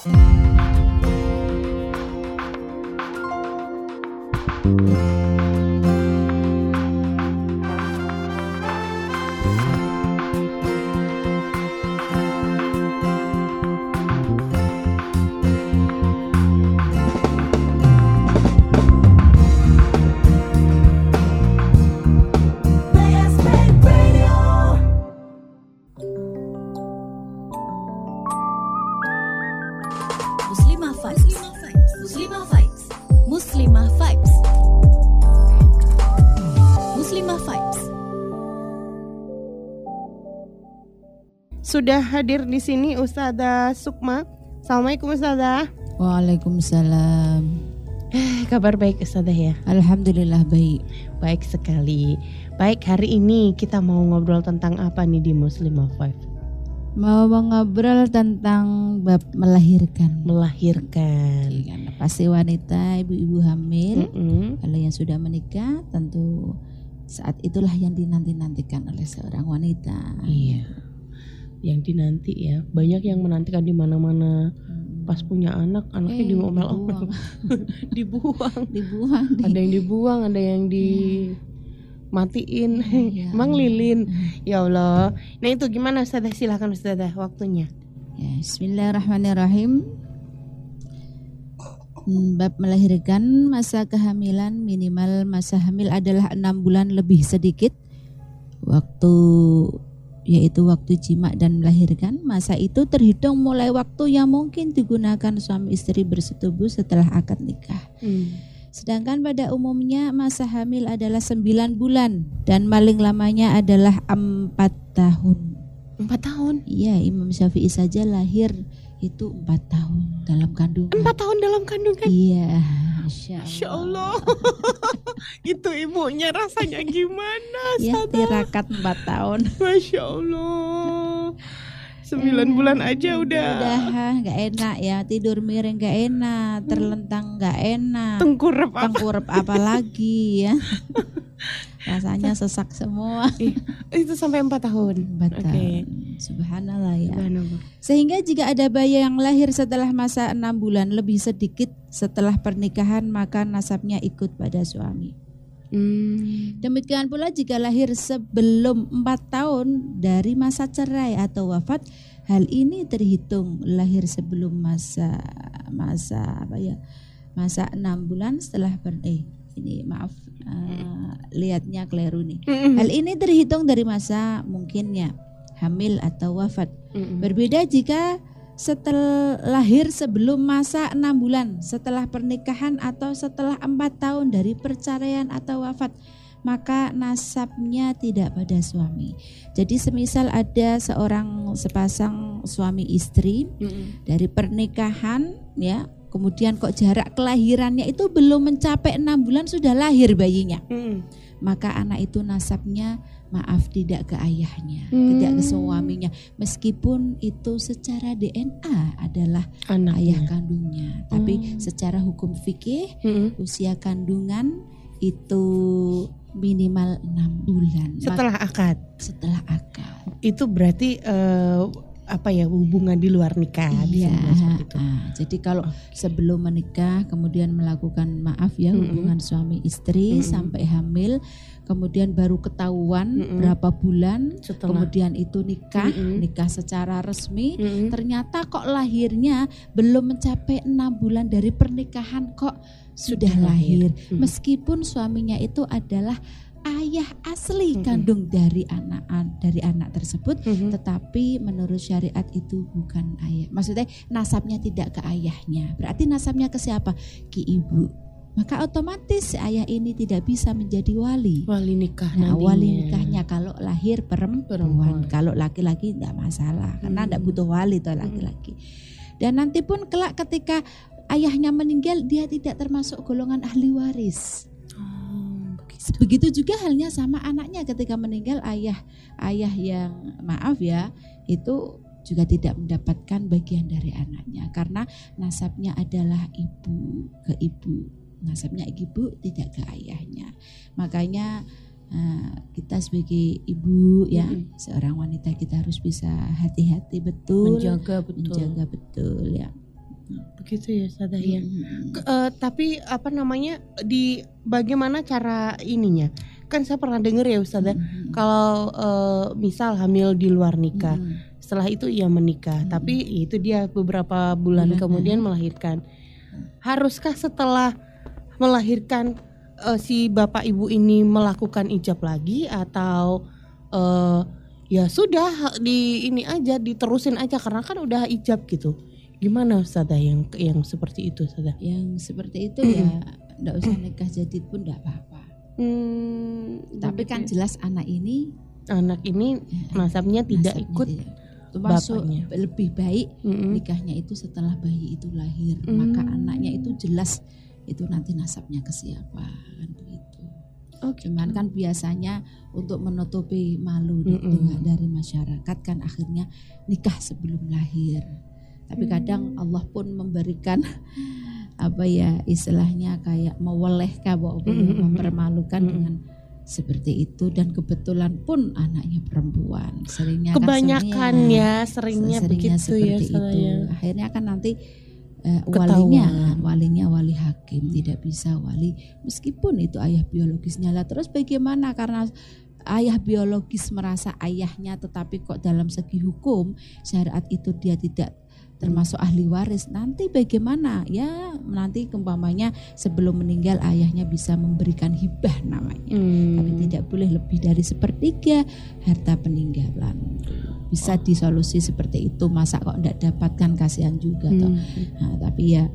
Muslimah 5 Vibes. Sudah hadir di sini Ustazah Sukma. Assalamualaikum Ustazah. Waalaikumsalam. Eh, kabar baik Ustazah ya? Alhamdulillah baik. Baik sekali. Baik, hari ini kita mau ngobrol tentang apa nih di Muslimah Five? mau ngobrol tentang bab melahirkan. Melahirkan. Iya, pasti wanita, ibu-ibu hamil, mm -hmm. kalau yang sudah menikah tentu saat itulah yang dinanti-nantikan oleh seorang wanita. Iya. Yang dinanti ya. Banyak yang menantikan di mana-mana. Hmm. Pas punya anak, anaknya Eh, diomel-omel, dibuang. dibuang, di- Ada yang dibuang, ada yang dimatiin. Ya Emang Allah. lilin. Ya Allah. Nah itu gimana Ustazah? Silahkan Ustazah waktunya. Ya, Bismillahirrahmanirrahim. Hmm, Bab melahirkan masa kehamilan minimal masa hamil adalah enam bulan lebih sedikit. Waktu yaitu waktu jima dan melahirkan masa itu terhitung mulai waktu yang mungkin digunakan suami istri bersetubuh setelah akad nikah. Sedangkan pada umumnya masa hamil adalah 9 bulan dan paling lamanya adalah empat tahun. Empat tahun. Iya, Imam Syafi'i saja lahir itu empat tahun dalam kandungan. Empat tahun dalam kandungan. Iya, Masya Masya Allah. Allah. itu ibunya rasanya gimana? Ya, tirakat empat tahun. Masya Allah. Sembilan Eh, bulan aja udah. Udah, nggak enak ya tidur miring nggak enak, terlentang nggak enak, Tengkurap apa? tengkurap apalagi ya. Rasanya sesak semua. Itu sampai empat tahun. Empat tahun. Subhanallah ya. Subhanallah. Sehingga jika ada bayi yang lahir setelah masa enam bulan lebih sedikit setelah pernikahan maka nasabnya ikut pada suami. Hmm. Demikian pula jika lahir sebelum empat tahun dari masa cerai atau wafat, hal ini terhitung lahir sebelum masa masa apa ya masa enam bulan setelah per eh ini maaf eh, lihatnya keliru nih. Mm-mm. Hal ini terhitung dari masa mungkinnya hamil atau wafat. Mm-mm. Berbeda jika setelah lahir sebelum masa enam bulan setelah pernikahan atau setelah empat tahun dari perceraian atau wafat maka nasabnya tidak pada suami. Jadi semisal ada seorang sepasang suami istri Mm-mm. dari pernikahan ya kemudian kok jarak kelahirannya itu belum mencapai enam bulan sudah lahir bayinya Mm-mm. maka anak itu nasabnya maaf tidak ke ayahnya, Hmm. tidak ke suaminya, meskipun itu secara DNA adalah Anaknya. ayah kandungnya, tapi Hmm. secara hukum fikih Mm-mm. usia kandungan itu minimal enam bulan Setelah akad. setelah akad. Itu berarti eh, apa ya hubungan di luar nikah bisa Iya. seperti itu. ah. Jadi kalau sebelum menikah kemudian melakukan maaf ya hubungan suami istri Mm-mm. sampai hamil, kemudian baru ketahuan Mm-mm. berapa bulan Setelah. kemudian itu nikah Mm-mm. nikah secara resmi Mm-mm. ternyata kok lahirnya belum mencapai enam bulan dari pernikahan kok sudah, Sudah lahir. lahir, Mm. meskipun suaminya itu adalah ayah asli Mm-mm. kandung dari anak dari anak tersebut Mhm. tetapi menurut syariat itu bukan ayah maksudnya nasabnya tidak ke ayahnya berarti nasabnya ke siapa ke ibu maka otomatis ayah ini tidak bisa menjadi wali Wali nikah Nah, nantinya. wali nikahnya kalau lahir perempuan, Perempuan. kalau laki-laki tidak masalah karena Hmm. tidak butuh wali tuh laki-laki. Dan nanti pun kelak ketika ayahnya meninggal dia tidak termasuk golongan ahli waris. Oh, begitu. Juga halnya sama anaknya ketika meninggal ayah ayah yang maaf ya itu juga tidak mendapatkan bagian dari anaknya karena nasabnya adalah ibu ke ibu nasabnya ibu tidak ke ayahnya makanya eh, kita sebagai ibu ya Mm-mm. seorang wanita kita harus bisa hati-hati betul Menjaga betul. menjaga betul ya begitu ya Ustazah ya. Ke- eh, tapi apa namanya di bagaimana cara ininya? Kan saya pernah dengar ya Ustazah, Mm-mm. kalau eh, misal hamil di luar nikah, Mm-mm. setelah itu ia menikah, Mm-mm. tapi itu dia beberapa bulan Bulan, kemudian melahirkan. Haruskah setelah melahirkan eh, si bapak ibu ini melakukan ijab lagi atau eh, ya sudah di ini aja diterusin aja karena kan udah ijab gitu. Gimana Ustazah yang yang seperti itu Ustazah? Yang seperti itu ya enggak usah nikah jadid pun enggak apa-apa. Hmm, Tapi kan jelas anak ini ya. anak ini eh, nasabnya tidak nasabnya ikut tidak. Termasuk bapaknya. lebih baik Mm-mm. nikahnya itu setelah bayi itu lahir. Hmm. Maka anaknya itu jelas itu nanti nasabnya ke siapa kan begitu. Oh, gitu. Cuman kan biasanya untuk menutupi malu dengan dari masyarakat kan akhirnya nikah sebelum lahir. Tapi kadang Hmm. Allah pun memberikan apa ya istilahnya kayak mewelehkan bahwa Mm-mm. mempermalukan Mm-mm. dengan seperti itu dan kebetulan pun anaknya perempuan. Seringnya kan kebanyakan seringnya- ya seringnya, seringnya begitu ya seperti saya. itu. Akhirnya kan nanti Ketahuan. walinya walinya wali hakim tidak bisa wali meskipun itu ayah biologisnya lah. Terus bagaimana karena ayah biologis merasa ayahnya tetapi kok dalam segi hukum syariat itu dia tidak termasuk ahli waris nanti bagaimana ya nanti keumpamanya sebelum meninggal ayahnya bisa memberikan hibah namanya Hmm. tapi tidak boleh lebih dari sepertiga harta peninggalan bisa disolusi seperti itu masa kok tidak dapatkan kasihan juga toh. Hmm. Nah, tapi ya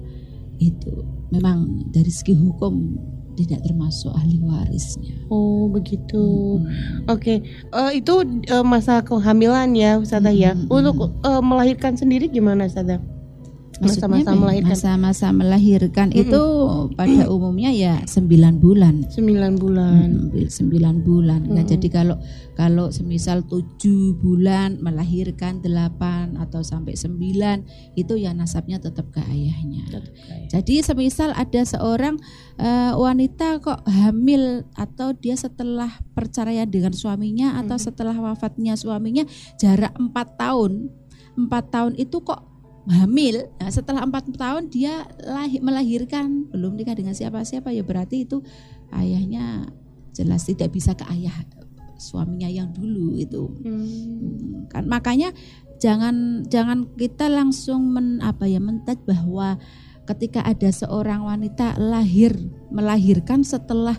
itu memang dari segi hukum tidak termasuk ahli warisnya Oh begitu. Hmm. Oke, Eh, itu eh, masa kehamilan ya, Ustazah ya. Mm-mm. Untuk eh, melahirkan sendiri gimana, Ustazah? Masa-masa melahirkan. masa-masa melahirkan Mm-mm. itu pada umumnya ya 9 bulan 9 bulan. Mm, sembilan bulan. Nah, Mm-mm. jadi kalau kalau semisal tujuh bulan melahirkan delapan atau sampai sembilan itu ya nasabnya tetap ke ayahnya. Jadi semisal ada seorang eh, wanita kok hamil atau dia setelah perceraian dengan suaminya atau Mhm. setelah wafatnya suaminya jarak empat tahun, empat tahun itu kok hamil. Nah, setelah empat tahun dia lahir, melahirkan belum nikah dengan siapa-siapa ya berarti itu ayahnya jelas tidak bisa ke ayah suaminya yang dulu itu. Hmm. Hmm, kan makanya jangan jangan kita langsung men apa ya mentat bahwa ketika ada seorang wanita lahir melahirkan setelah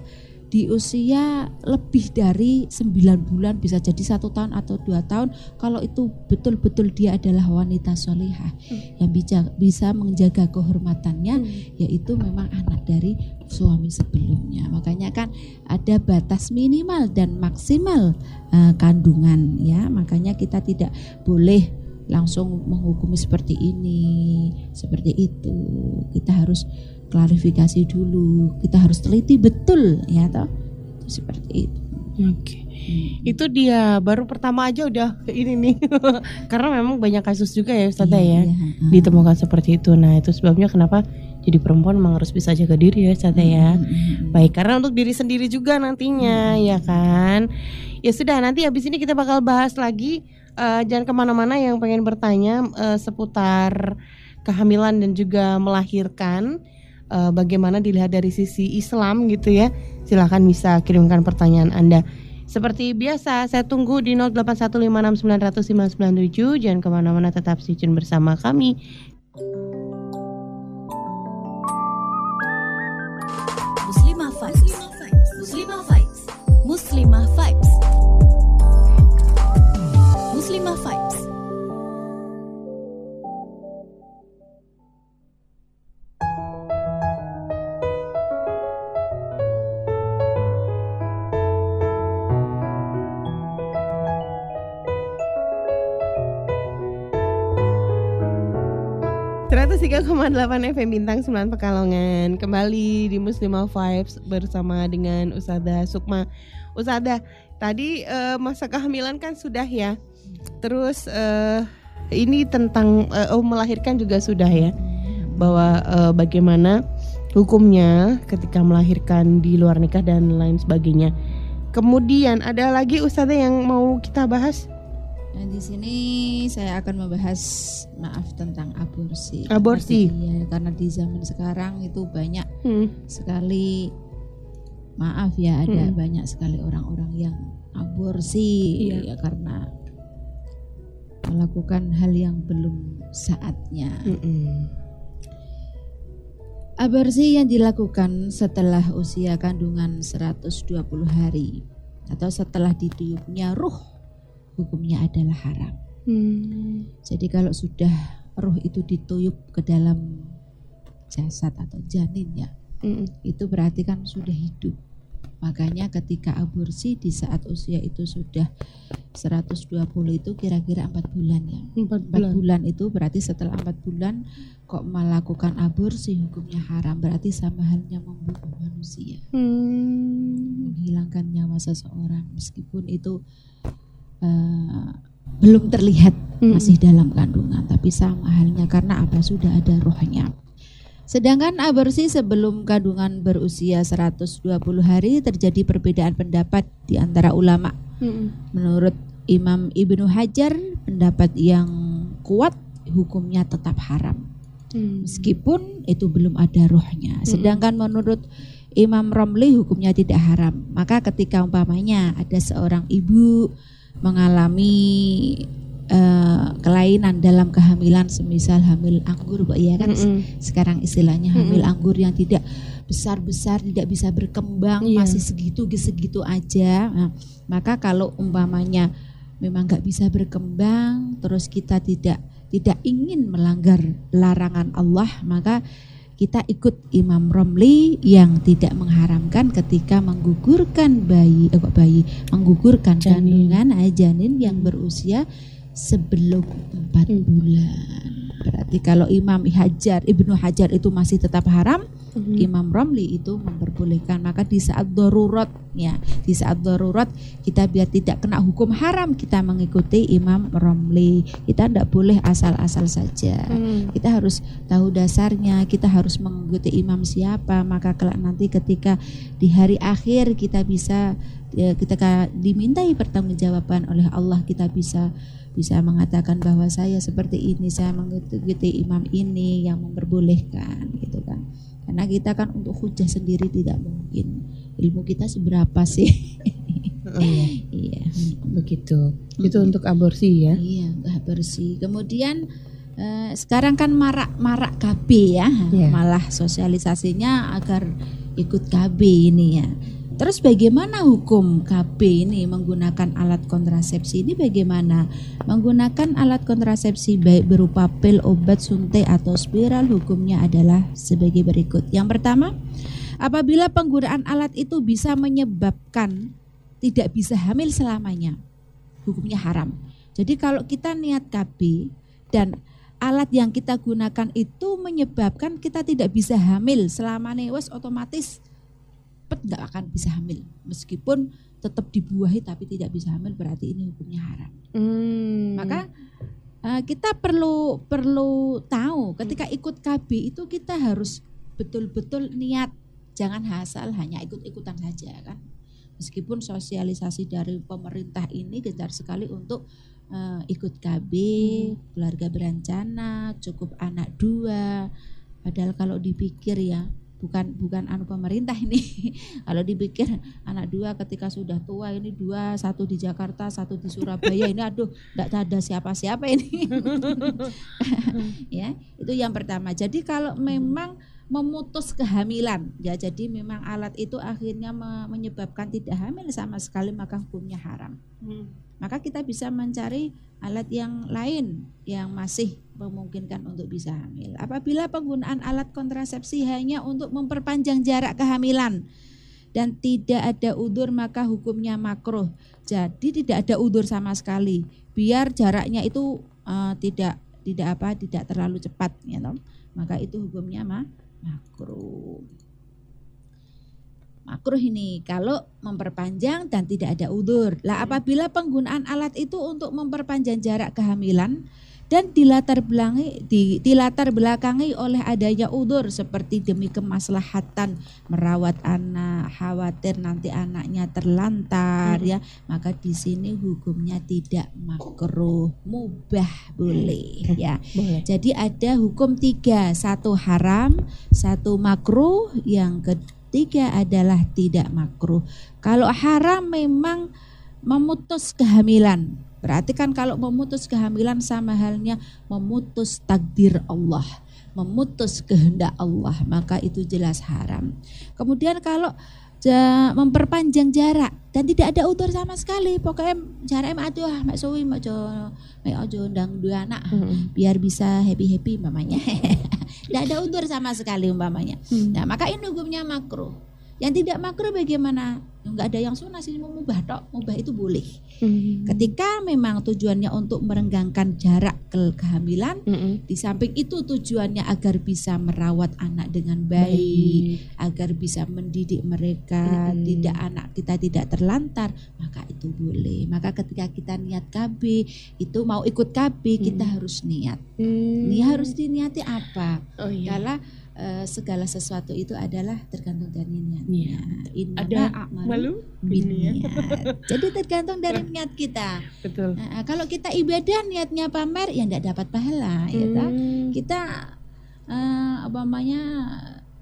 di usia lebih dari 9 bulan bisa jadi satu tahun atau dua tahun kalau itu betul-betul dia adalah wanita solehah yang bisa bisa menjaga kehormatannya Hmm. yaitu memang anak dari suami sebelumnya. Makanya kan ada batas minimal dan maksimal eh, kandungan ya. Makanya kita tidak boleh langsung menghukumi seperti ini, seperti itu. Kita harus klarifikasi dulu. Kita harus teliti betul ya toh. Itu seperti itu. Oke. Hmm. Itu dia baru pertama aja udah ini nih. Karena memang banyak kasus juga ya Ustazah ya. Iya, iya. Ditemukan seperti itu. Nah, itu sebabnya kenapa jadi perempuan memang harus bisa jaga diri ya Ustazah ya. Hmm, hmm, hmm. Baik, karena untuk diri sendiri juga nantinya, ya kan. Ya sudah, nanti habis ini kita bakal bahas lagi. Eh, jangan ke mana-mana yang pengen bertanya eh, seputar kehamilan dan juga melahirkan. Eh, bagaimana dilihat dari sisi Islam gitu ya. Silahkan bisa kirimkan pertanyaan Anda. Seperti biasa, saya tunggu di 0815690097. Jangan ke mana-mana, tetap tune bersama kami. Muslimah Vibes. Muslimah Vibes. Muslimah Vibes. Muslimah Vibes. Delapan FM Bintang 9 Pekalongan. Kembali di Muslimah Vibes bersama dengan Usada Sukma. Usada, tadi eh, masa kehamilan kan sudah ya. Terus eh, ini tentang eh, oh, melahirkan juga sudah ya. Bahwa eh, bagaimana hukumnya ketika melahirkan di luar nikah dan lain sebagainya. Kemudian ada lagi Usada yang mau kita bahas Dan di sini saya akan membahas maaf tentang aborsi. Aborsi. Jadi, ya, karena di zaman sekarang itu banyak Hmm. sekali maaf ya ada Hmm. banyak sekali orang-orang yang aborsi Iya. ya karena melakukan hal yang belum saatnya. Mm-mm. Aborsi yang dilakukan setelah usia kandungan 120 hari atau setelah ditiupnya ruh hukumnya adalah haram. Hmm. Jadi kalau sudah ruh itu dituyup ke dalam jasad atau janin ya, Mm-mm. itu berarti kan sudah hidup. Makanya ketika aborsi di saat usia itu sudah 120 itu kira-kira 4 bulan ya. Empat 4 bulan. bulan itu berarti setelah 4 bulan kok melakukan aborsi hukumnya haram berarti sama halnya membunuh manusia Hmm. menghilangkan nyawa seseorang meskipun itu eh, belum terlihat Mm-mm. masih dalam kandungan tapi sama halnya karena apa sudah ada rohnya sedangkan aborsi sebelum kandungan berusia 120 hari terjadi perbedaan pendapat di antara ulama Mm-mm. menurut Imam Ibnu Hajar pendapat yang kuat hukumnya tetap haram Hmm. meskipun itu belum ada rohnya. Sedangkan menurut Imam Romli hukumnya tidak haram. Maka ketika umpamanya ada seorang ibu mengalami eh, kelainan dalam kehamilan, semisal hamil anggur, Mbak ya kan Mm-mm. sekarang istilahnya hamil Mm-mm. anggur yang tidak besar-besar, tidak bisa berkembang, Iya. masih segitu-segitu aja. Nah, maka kalau umpamanya memang nggak bisa berkembang, terus kita tidak tidak ingin melanggar larangan Allah, maka kita ikut Imam Romli yang tidak mengharamkan ketika menggugurkan bayi, eh, kok bayi, menggugurkan Janin. kandungan eh, janin yang berusia sebelum empat Hmm. bulan. Berarti kalau Imam Hajar, Ibnu Hajar itu masih tetap haram, Mm-mm. Imam Romli itu memperbolehkan. Maka di saat darurat, ya, di saat darurat kita biar tidak kena hukum haram, kita mengikuti Imam Romli. Kita tidak boleh asal-asal saja. Mm. Kita harus tahu dasarnya, kita harus mengikuti imam siapa, maka kelak nanti ketika di hari akhir kita bisa ya, ketika dimintai pertanggungjawaban oleh Allah kita bisa bisa mengatakan bahwa saya seperti ini, saya mengikuti imam ini yang memperbolehkan gitu kan. Karena kita kan untuk hujah sendiri tidak mungkin. Ilmu kita seberapa sih? Oh, iya. iya. Begitu. Itu untuk aborsi ya. Iya, bersih. Kemudian eh, sekarang kan marak-marak KB ya, Iya. malah sosialisasinya agar ikut KB ini ya. Terus bagaimana hukum KB ini menggunakan alat kontrasepsi ini bagaimana? Menggunakan alat kontrasepsi baik berupa pil, obat, suntik atau spiral hukumnya adalah sebagai berikut. Yang pertama, apabila penggunaan alat itu bisa menyebabkan tidak bisa hamil selamanya, hukumnya haram. Jadi kalau kita niat KB dan alat yang kita gunakan itu menyebabkan kita tidak bisa hamil selama wes otomatis pet nggak akan bisa hamil meskipun tetap dibuahi tapi tidak bisa hamil berarti ini hukumnya haram. Hmm. Maka eh, kita perlu perlu tahu ketika ikut KB itu kita harus betul-betul niat jangan asal hanya ikut-ikutan saja kan. Meskipun sosialisasi dari pemerintah ini gencar sekali untuk eh, ikut KB, keluarga berencana, cukup anak dua. Padahal kalau dipikir ya bukan bukan anu pemerintah ini. kalau dipikir anak dua ketika sudah tua ini dua satu di Jakarta satu di Surabaya ini aduh tidak ada siapa-siapa ini. ya itu yang pertama. Jadi kalau memang memutus kehamilan ya jadi memang alat itu akhirnya me- menyebabkan tidak hamil sama sekali maka hukumnya haram Hmm. Maka kita bisa mencari alat yang lain yang masih memungkinkan untuk bisa hamil apabila penggunaan alat kontrasepsi hanya untuk memperpanjang jarak kehamilan dan tidak ada udur maka hukumnya makruh jadi tidak ada udur sama sekali biar jaraknya itu eh, tidak tidak apa tidak terlalu cepat ya toh. maka itu hukumnya mah makruh. Makruh ini kalau memperpanjang dan tidak ada udur. Lah apabila penggunaan alat itu untuk memperpanjang jarak kehamilan dan dilatar belakangi di, dilatar belakangi oleh adanya udur seperti demi kemaslahatan merawat anak, khawatir nanti anaknya terlantar ya, maka di sini hukumnya tidak makruh, mubah boleh ya. Boleh. Jadi ada hukum tiga, satu haram, satu makruh, yang ketiga adalah tidak makruh. Kalau haram memang memutus kehamilan. Berarti kan kalau memutus kehamilan sama halnya memutus takdir Allah, memutus kehendak Allah, maka itu jelas haram. Kemudian kalau ja- memperpanjang jarak dan tidak ada udur sama sekali, pokoknya jaraknya aduh ah mak suwi mak jo mak ojo ndang dua anak Mm-mm. biar bisa happy happy umpamanya. Tidak ada udur sama sekali umpamanya. Hmm. Nah maka ini hukumnya makruh. Yang tidak makruh bagaimana? Enggak ada yang sunnah sih mau mubah tok. Mubah itu boleh. Mm. Ketika memang tujuannya untuk merenggangkan jarak ke kehamilan, Mm-mm. di samping itu tujuannya agar bisa merawat anak dengan baik, agar bisa mendidik mereka, Mm-mm. tidak anak kita tidak terlantar, maka itu boleh. Maka ketika kita niat KB, itu mau ikut KB, kita Mm. harus niat. Mm. Ini harus diniati apa? Oh iya. Karena eh, segala sesuatu itu adalah tergantung dari niatnya. Iya. Innama Ada a'malu Malu? binniat. Jadi tergantung dari niat kita. Betul. Nah, kalau kita ibadah niatnya pamer ya tidak dapat pahala ya toh. Mm. Kita apa namanya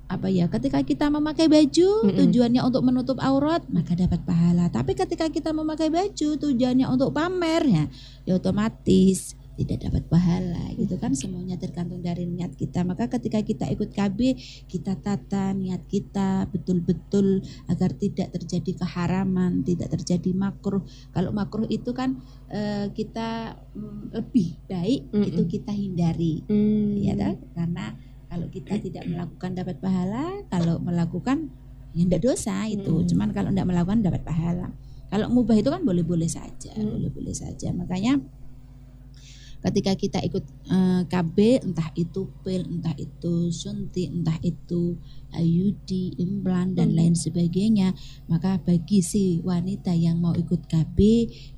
apa ya ketika kita memakai baju Mm-mm. tujuannya untuk menutup aurat maka dapat pahala tapi ketika kita memakai baju tujuannya untuk pamer ya ya otomatis tidak dapat pahala gitu kan semuanya tergantung dari niat kita maka ketika kita ikut KB kita tata niat kita betul-betul agar tidak terjadi keharaman tidak terjadi makruh kalau makruh itu kan eh, kita mm, lebih baik Mm-mm. itu kita hindari Mm. ya toh? karena kalau kita tidak melakukan dapat pahala kalau melakukan ya tidak dosa itu Mm. cuman kalau tidak melakukan dapat pahala kalau mubah itu kan boleh-boleh saja Mm. boleh-boleh saja makanya ketika kita ikut eh, KB entah itu pil entah itu suntik entah itu IUD implan dan Hmm. lain sebagainya maka bagi si wanita yang mau ikut KB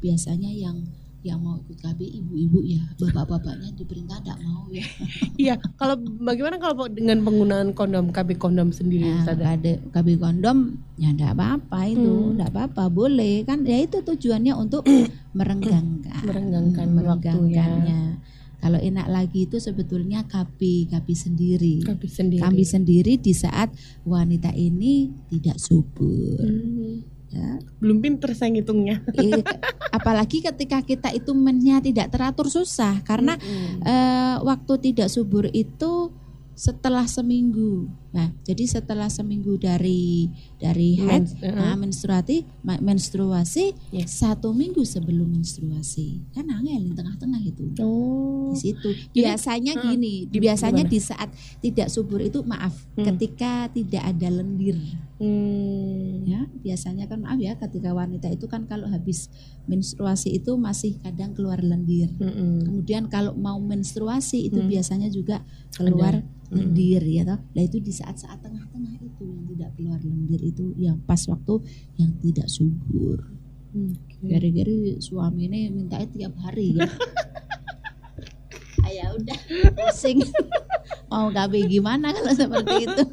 biasanya yang yang mau ikut KB ibu-ibu ya bapak-bapaknya diperintah tidak mau ya Iya, kalau bagaimana kalau dengan penggunaan kondom KB kondom sendiri Nah, Ustazah? KB, kondom ya enggak apa-apa itu, Hmm. enggak apa-apa, boleh kan ya itu tujuannya untuk merenggangkan, Merenggangkan ya. merenggangkannya. Kalau enak lagi itu sebetulnya KB, KB sendiri. KB sendiri. KB sendiri di saat wanita ini tidak subur. Hmm. Ya. Belum pinter saya ngitungnya. Eh, apalagi ketika kita itu mennya tidak teratur susah karena Mm-mm. eh, waktu tidak subur itu setelah seminggu. Nah, jadi setelah seminggu dari dari head, Mens- uh-uh. nah, menstruasi, menstruasi Yes. satu minggu sebelum menstruasi. Kan angel di tengah-tengah itu. Oh. Di situ. Jadi, Biasanya uh, gini, di- biasanya gimana? di saat tidak subur itu maaf, Hmm. ketika tidak ada lendir Hmm. ya biasanya kan maaf ya ketika wanita itu kan kalau habis menstruasi itu masih kadang keluar lendir Mm-mm. kemudian kalau mau menstruasi itu Hmm. biasanya juga keluar Hmm. lendir ya toh nah itu di saat-saat tengah-tengah itu yang tidak keluar lendir itu yang pas waktu yang tidak subur gara-gara suami ini minta tiap hari ya ya udah pusing mau KB gimana kalau seperti itu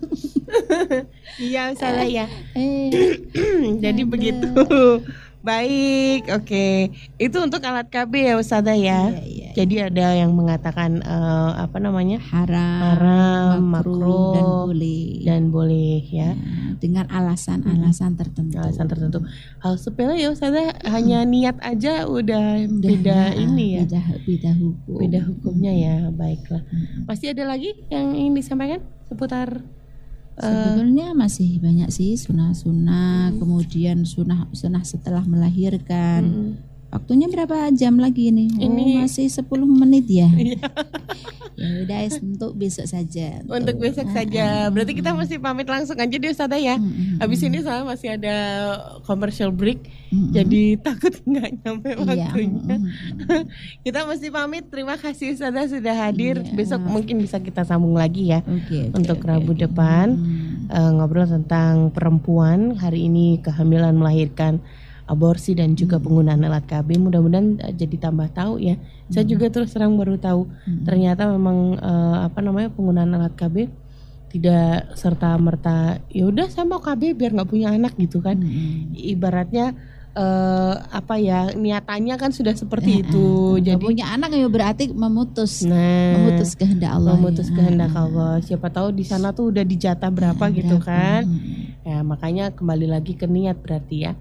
Iya, salah ya. eh Jadi Ada. begitu. Baik, oke. Itu untuk alat KB ya Ustazah ya. iya, iya. Jadi ada yang mengatakan eh, apa namanya? haram, haram, makruh, dan boleh. dan boleh ya. Nah, dengan alasan-alasan tertentu. Alasan tertentu. Hal sepele ya Ustazah, hanya niat aja udah Udah, beda nah, ini ya. Beda, beda hukum. Beda hukumnya ya. Baiklah. Mm. Pasti ada lagi yang ingin disampaikan seputar eh, Sebetulnya masih banyak sih sunah-sunah, kemudian sunah sunah setelah melahirkan. mm, Waktunya berapa jam lagi nih? Oh, Ini- masih 10 menit ya. Iya. ya udah untuk besok saja. untuk besok Ah, saja. ah, Berarti kita mm, mesti pamit langsung aja deh Ustazah ya. mm, mm, Habis mm, ini saya masih ada commercial break, mm, mm. jadi takut nggak nyampe Iya, waktunya. mm, mm, mm. Kita mesti pamit. Terima kasih Ustazah sudah hadir. Iya. Besok mungkin bisa kita sambung lagi ya Oke, oke, Untuk oke, Rabu oke. depan. Hmm. Eh, ngobrol tentang perempuan. Hari ini kehamilan melahirkan aborsi dan juga Hmm. penggunaan alat KB. Mudah-mudahan eh, jadi tambah tahu ya. Saya Hmm. juga terus terang baru tahu Hmm. ternyata memang eh, apa namanya penggunaan alat KB tidak serta merta ya udah saya mau KB biar nggak punya anak gitu kan Hmm. ibaratnya eh, apa ya niatannya kan sudah seperti Eh, itu eh, jadi punya anak ya berarti memutus nah memutus kehendak Allah. memutus ya. kehendak Ah, ah. Allah siapa tahu di sana tuh udah dijatah berapa Ah, gitu berapa. kan Hmm. ya makanya kembali lagi ke niat berarti ya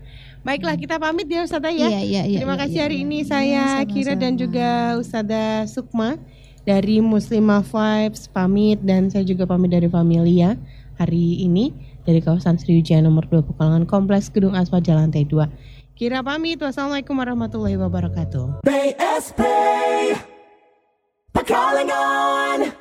baiklah kita pamit ya Ustazah ya Iya, iya, iya, Terima iya, kasih iya, hari iya. ini Iya, saya Kira dan juga Ustazah Sukma dari Muslimah Vibes pamit dan saya juga pamit dari Familia hari ini dari kawasan Sriwijaya nomor 2 Pekalongan Kompleks Gedung Aspa Jalan T2. Kira pamit. Wassalamualaikum warahmatullahi wabarakatuh. BSP Pekalongan